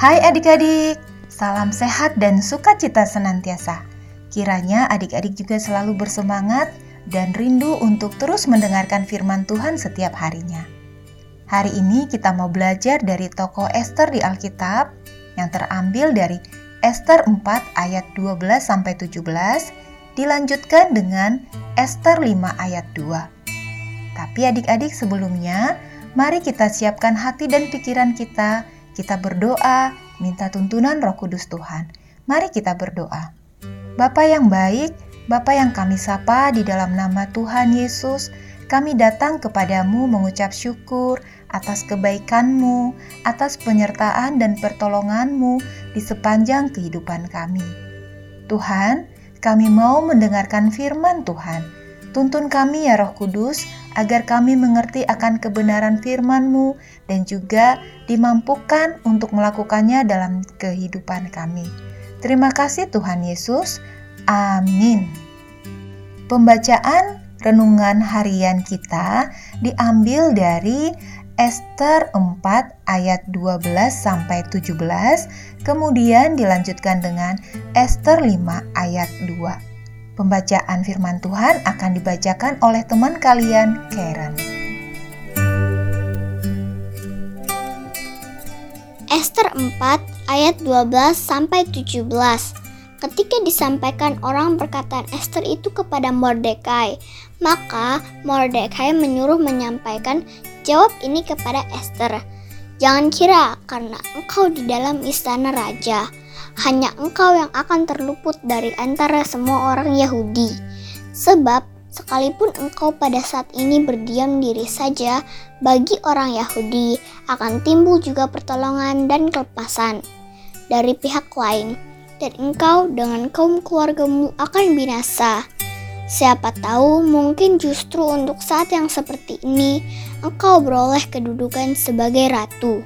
Hai adik-adik, salam sehat dan sukacita senantiasa. Kiranya adik-adik juga selalu bersemangat dan rindu untuk terus mendengarkan firman Tuhan setiap harinya. Hari ini kita mau belajar dari tokoh Esther di Alkitab yang terambil dari Esther 4 ayat 12 sampai 17 dilanjutkan dengan Esther 5 ayat 2. Tapi adik-adik sebelumnya, mari kita siapkan hati dan pikiran kita, kita berdoa, minta tuntunan Roh Kudus Tuhan. Mari kita berdoa. Bapa yang baik, Bapa yang kami sapa di dalam nama Tuhan Yesus, kami datang kepadamu mengucap syukur atas kebaikanmu, atas penyertaan dan pertolonganmu di sepanjang kehidupan kami. Tuhan, kami mau mendengarkan firman Tuhan. Tuntun kami ya Roh Kudus, agar kami mengerti akan kebenaran firman-Mu dan juga dimampukan untuk melakukannya dalam kehidupan kami. Terima kasih Tuhan Yesus. Amin. Pembacaan renungan harian kita diambil dari Esther 4 ayat 12 sampai 17, kemudian dilanjutkan dengan Esther 5 ayat 2. Pembacaan firman Tuhan akan dibacakan oleh teman kalian, Karen. Esther 4 ayat 12 sampai 17. Ketika disampaikan orang perkataan Esther itu kepada Mordekai, maka Mordekai menyuruh menyampaikan jawab ini kepada Esther. Jangan kira karena engkau di dalam istana raja, hanya engkau yang akan terluput dari antara semua orang Yahudi. Sebab sekalipun engkau pada saat ini berdiam diri saja, bagi orang Yahudi akan timbul juga pertolongan dan kelepasan dari pihak lain dan engkau dengan kaum keluargamu akan binasa. Siapa tahu mungkin justru untuk saat yang seperti ini engkau beroleh kedudukan sebagai ratu.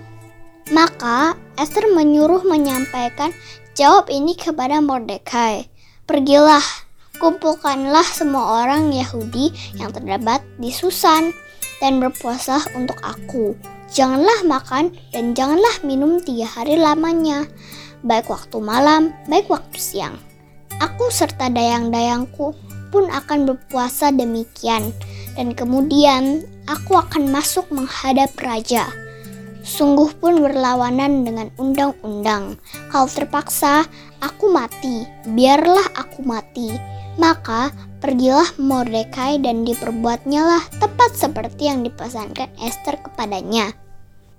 Maka Esther menyuruh menyampaikan jawab ini kepada Mordekai. Pergilah, kumpulkanlah semua orang Yahudi yang terdapat di Susan dan berpuasa untuk aku. Janganlah makan dan janganlah minum tiga hari lamanya baik waktu malam, baik waktu siang. Aku serta dayang-dayangku pun akan berpuasa demikian, dan kemudian aku akan masuk menghadap raja. Sungguh pun berlawanan dengan undang-undang. Kalau terpaksa, aku mati. Biarlah aku mati. Maka pergilah Mordekai dan diperbuatnyalah tepat seperti yang dipesankan Esther kepadanya.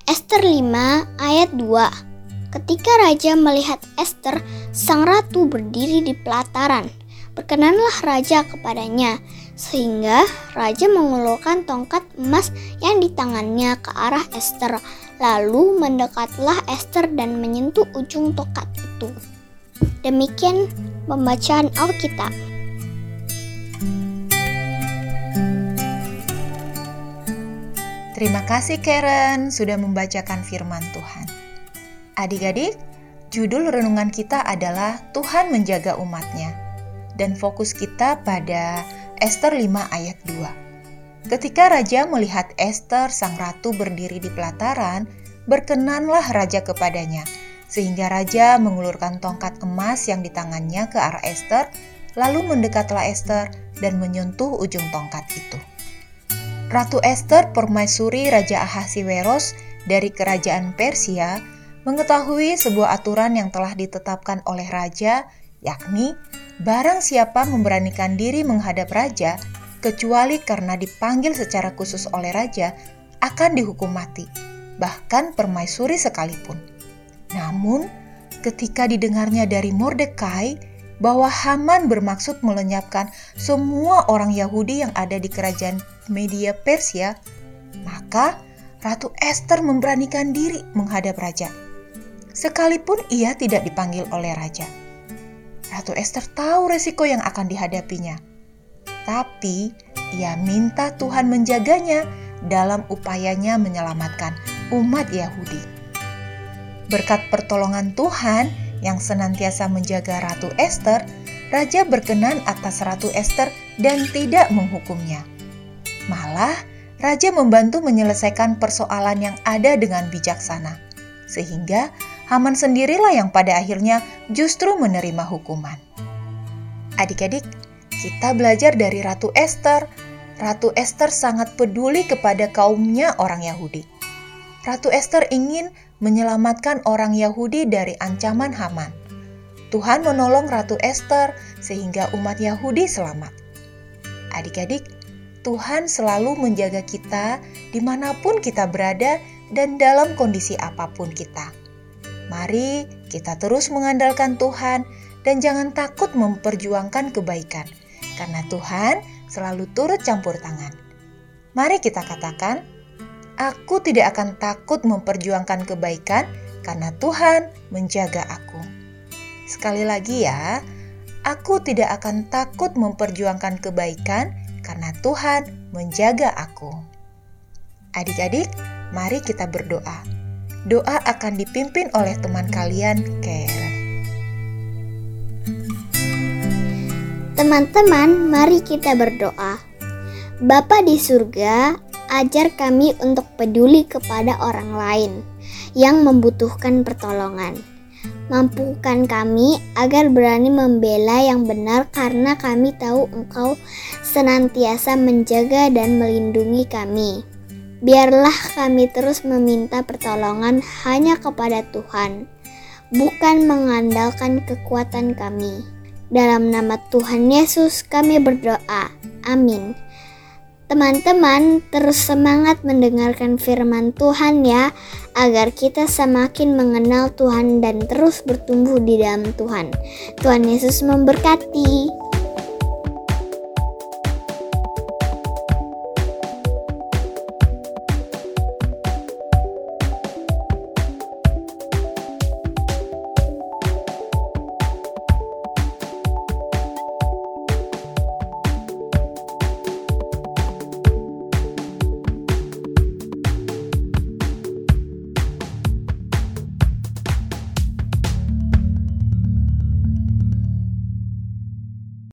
Esther 5 ayat 2 Ketika raja melihat Esther, sang ratu berdiri di pelataran. Berkenanlah raja kepadanya, sehingga raja mengulurkan tongkat emas yang di tangannya ke arah Esther. Lalu mendekatlah Esther dan menyentuh ujung tongkat itu. Demikian pembacaan Alkitab. Terima kasih Karen sudah membacakan firman Tuhan. Adik-adik, judul renungan kita adalah Tuhan menjaga umatnya. Dan fokus kita pada Esther 5 ayat 2. Ketika raja melihat Esther sang ratu berdiri di pelataran, berkenanlah raja kepadanya, sehingga raja mengulurkan tongkat emas yang di tangannya ke arah Esther, lalu mendekatlah Esther dan menyentuh ujung tongkat itu. Ratu Esther permaisuri Raja Ahasiweros dari kerajaan Persia mengetahui sebuah aturan yang telah ditetapkan oleh raja, yakni barang siapa memberanikan diri menghadap raja, kecuali karena dipanggil secara khusus oleh raja, akan dihukum mati, bahkan permaisuri sekalipun. Namun, ketika didengarnya dari Mordekai bahwa Haman bermaksud melenyapkan semua orang Yahudi yang ada di kerajaan Media Persia, maka Ratu Esther memberanikan diri menghadap raja sekalipun ia tidak dipanggil oleh raja. Ratu Esther tahu resiko yang akan dihadapinya, tapi ia minta Tuhan menjaganya dalam upayanya menyelamatkan umat Yahudi. Berkat pertolongan Tuhan yang senantiasa menjaga Ratu Esther, raja berkenan atas Ratu Esther dan tidak menghukumnya. Malah, raja membantu menyelesaikan persoalan yang ada dengan bijaksana, sehingga Haman sendirilah yang pada akhirnya justru menerima hukuman. Adik-adik, kita belajar dari Ratu Esther. Ratu Esther sangat peduli kepada kaumnya orang Yahudi. Ratu Esther ingin menyelamatkan orang Yahudi dari ancaman Haman. Tuhan menolong Ratu Esther sehingga umat Yahudi selamat. Adik-adik, Tuhan selalu menjaga kita di mana pun kita berada dan dalam kondisi apa pun kita. Mari kita terus mengandalkan Tuhan dan jangan takut memperjuangkan kebaikan, karena Tuhan selalu turut campur tangan. Mari kita katakan, "Aku tidak akan takut memperjuangkan kebaikan, karena Tuhan menjaga aku." Sekali lagi, ya, aku tidak akan takut memperjuangkan kebaikan karena Tuhan menjaga aku. Adik-adik, mari kita berdoa. Doa akan dipimpin oleh teman kalian, Care. Teman-teman, mari kita berdoa. Bapa di surga, ajar kami untuk peduli kepada orang lain yang membutuhkan pertolongan. Mampukan kami agar berani membela yang benar karena kami tahu Engkau senantiasa menjaga dan melindungi kami. Biarlah kami terus meminta pertolongan hanya kepada Tuhan, bukan mengandalkan kekuatan kami. Dalam nama Tuhan Yesus kami berdoa. Amin. Teman-teman, terus semangat mendengarkan firman Tuhan ya, agar kita semakin mengenal Tuhan dan terus bertumbuh di dalam Tuhan. Tuhan Yesus memberkati.